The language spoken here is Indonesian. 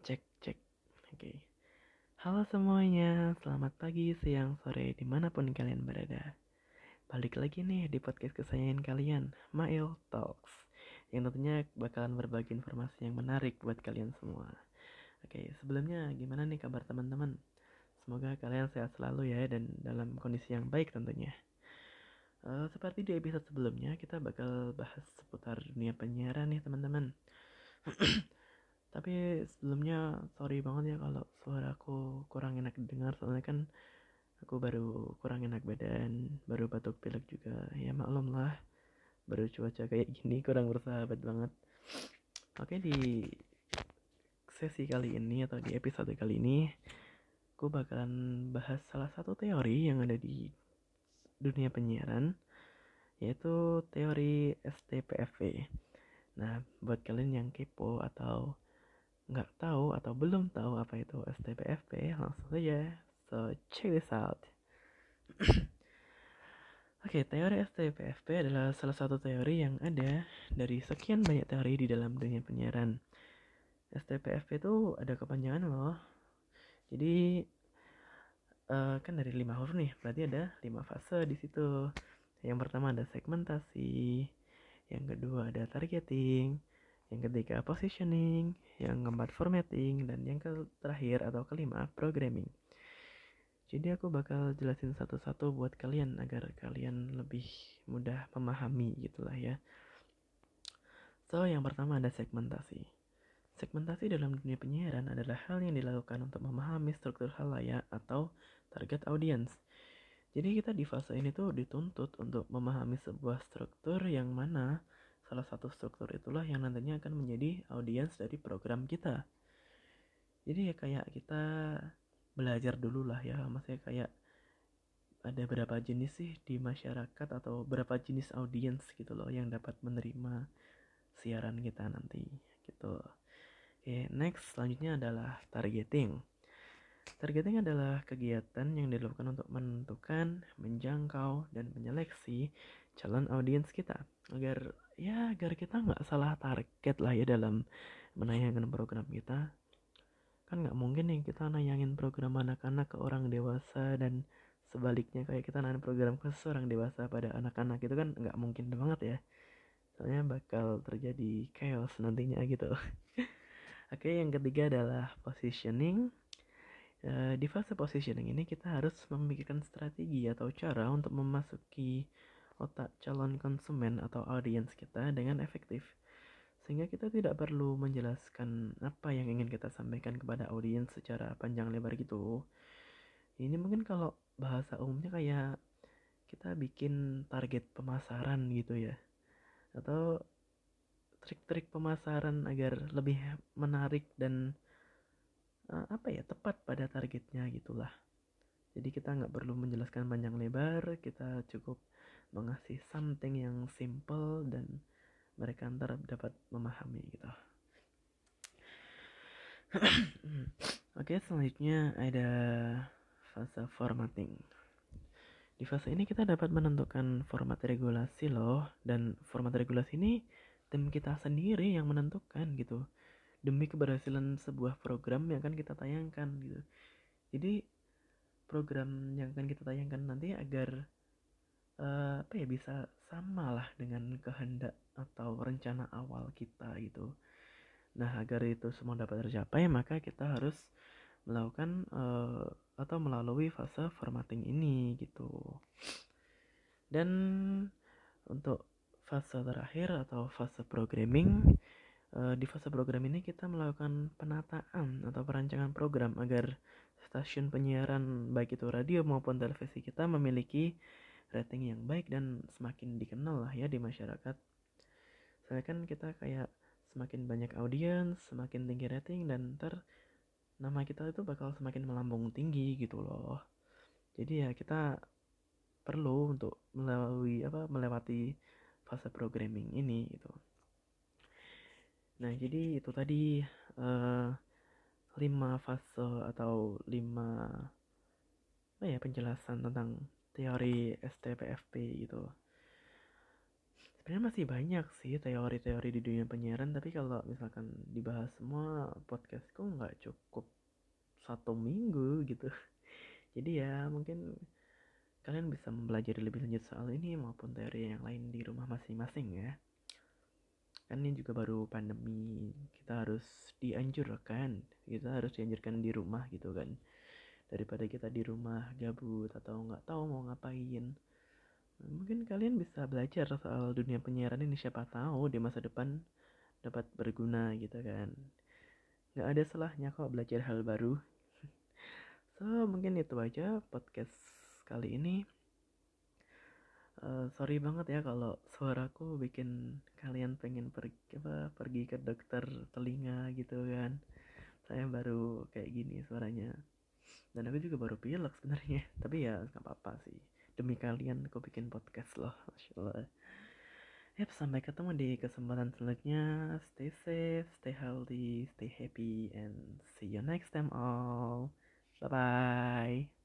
cek cek. Oke. Halo semuanya selamat pagi siang sore di mana pun kalian berada. Balik lagi nih di podcast kesayangan kalian Mail Talks yang tentunya bakalan berbagi informasi yang menarik buat kalian semua. Oke sebelumnya gimana nih kabar teman-teman? Semoga kalian sehat selalu ya dan dalam kondisi yang baik tentunya. Uh, seperti di episode sebelumnya, kita bakal bahas seputar dunia penyiaran nih teman-teman. tapi sebelumnya sorry banget ya kalau suara aku kurang enak didengar. Soalnya kan aku baru kurang enak badan baru batuk pilek juga. Ya maklum lah. Baru cuaca kayak gini kurang bersahabat banget. Oke di sesi kali ini atau di episode kali ini aku bakalan bahas salah satu teori yang ada di dunia penyiaran yaitu teori STPFV nah buat kalian yang kepo atau nggak tahu atau belum tahu apa itu STPFP, langsung saja. So, check this out. Oke, okay, teori STPFP adalah salah satu teori yang ada dari sekian banyak teori di dalam dunia penyiaran. STPFP itu ada kepanjangan loh. Jadi uh, kan dari lima huruf nih, berarti ada lima fase di situ. Yang pertama ada segmentasi, yang kedua ada targeting, yang ketiga positioning, yang keempat formatting, dan yang terakhir atau kelima programming. Jadi aku bakal jelasin satu-satu buat kalian agar kalian lebih mudah memahami gitulah ya. So, yang pertama ada segmentasi. Segmentasi dalam dunia penyiaran adalah hal yang dilakukan untuk memahami struktur halayak atau target audience. Jadi kita di fase ini tuh dituntut untuk memahami sebuah struktur yang mana salah satu struktur itulah yang nantinya akan menjadi audiens dari program kita. Jadi ya kayak kita belajar dulu lah ya maksudnya kayak ada berapa jenis sih di masyarakat atau berapa jenis audiens gitu loh yang dapat menerima siaran kita nanti gitu. Oke next selanjutnya adalah targeting. Targeting adalah kegiatan yang dilakukan untuk menentukan, menjangkau, dan menyeleksi calon audiens kita agar ya agar kita nggak salah target lah ya dalam menayangkan program kita. Kan nggak mungkin nih kita nayangin program anak-anak ke orang dewasa dan sebaliknya kayak kita nayangin program ke orang dewasa pada anak-anak itu kan nggak mungkin banget ya. Soalnya bakal terjadi chaos nantinya gitu. Oke yang ketiga adalah positioning. Eh, di fase positioning ini kita harus memikirkan strategi atau cara untuk memasuki otak calon konsumen atau audiens kita dengan efektif. Sehingga kita tidak perlu menjelaskan apa yang ingin kita sampaikan kepada audiens secara panjang lebar gitu. Ini mungkin kalau bahasa umumnya kayak kita bikin target pemasaran gitu ya. Atau trik-trik pemasaran agar lebih menarik dan uh, apa ya tepat pada targetnya gitulah. Jadi kita nggak perlu menjelaskan panjang lebar kita cukup mengasih something yang simple dan mereka ntar dapat memahami gitu. Oke selanjutnya ada fase formatting. Di fase ini kita dapat menentukan format regulasi loh dan format regulasi ini tim kita sendiri yang menentukan gitu. Demi keberhasilan sebuah program yang akan kita tayangkan gitu. Jadi program yang akan kita tayangkan nanti agar uh, apa ya bisa sama lah dengan kehendak atau rencana awal kita gitu. Nah agar itu semua dapat tercapai maka kita harus melakukan uh, atau melalui fase formatting ini gitu. Dan untuk fase terakhir atau fase programming uh, di fase program ini kita melakukan penataan atau perancangan program agar stasiun penyiaran baik itu radio maupun televisi kita memiliki rating yang baik dan semakin dikenal lah ya di masyarakat. Soalnya kan kita kayak semakin banyak audiens semakin tinggi rating dan ter nama kita itu bakal semakin melambung tinggi gitu loh. Jadi ya kita perlu untuk melalui apa melewati fase programming ini gitu. Nah jadi itu tadi uh, lima fase atau lima apa ya penjelasan tentang teori STPFP gitu. Sebenarnya masih banyak sih teori-teori di dunia penyiaran tapi kalau misalkan dibahas semua podcastku nggak cukup satu minggu gitu. Jadi ya mungkin kalian bisa mempelajari lebih lanjut soal ini maupun teori yang lain di rumah masing-masing ya. Kan ini juga baru pandemi kita harus dianjurkan kita harus dianjurkan di rumah gitu kan daripada kita di rumah gabut atau nggak tahu mau ngapain. Mungkin kalian bisa belajar soal dunia penyiaran ini siapa tahu di masa depan dapat berguna gitu kan. Nggak ada salahnya kok belajar hal baru. So mungkin itu aja podcast kali ini. Uh, sorry banget ya kalau suaraku bikin kalian pengen pergi apa pergi ke dokter telinga gitu kan. Saya baru kayak gini suaranya dan aku juga baru pilek sebenarnya tapi ya nggak apa-apa sih demi kalian aku bikin podcast loh Masya Allah Yap, sampai ketemu di kesempatan selanjutnya. Stay safe, stay healthy, stay happy, and see you next time all. Bye-bye.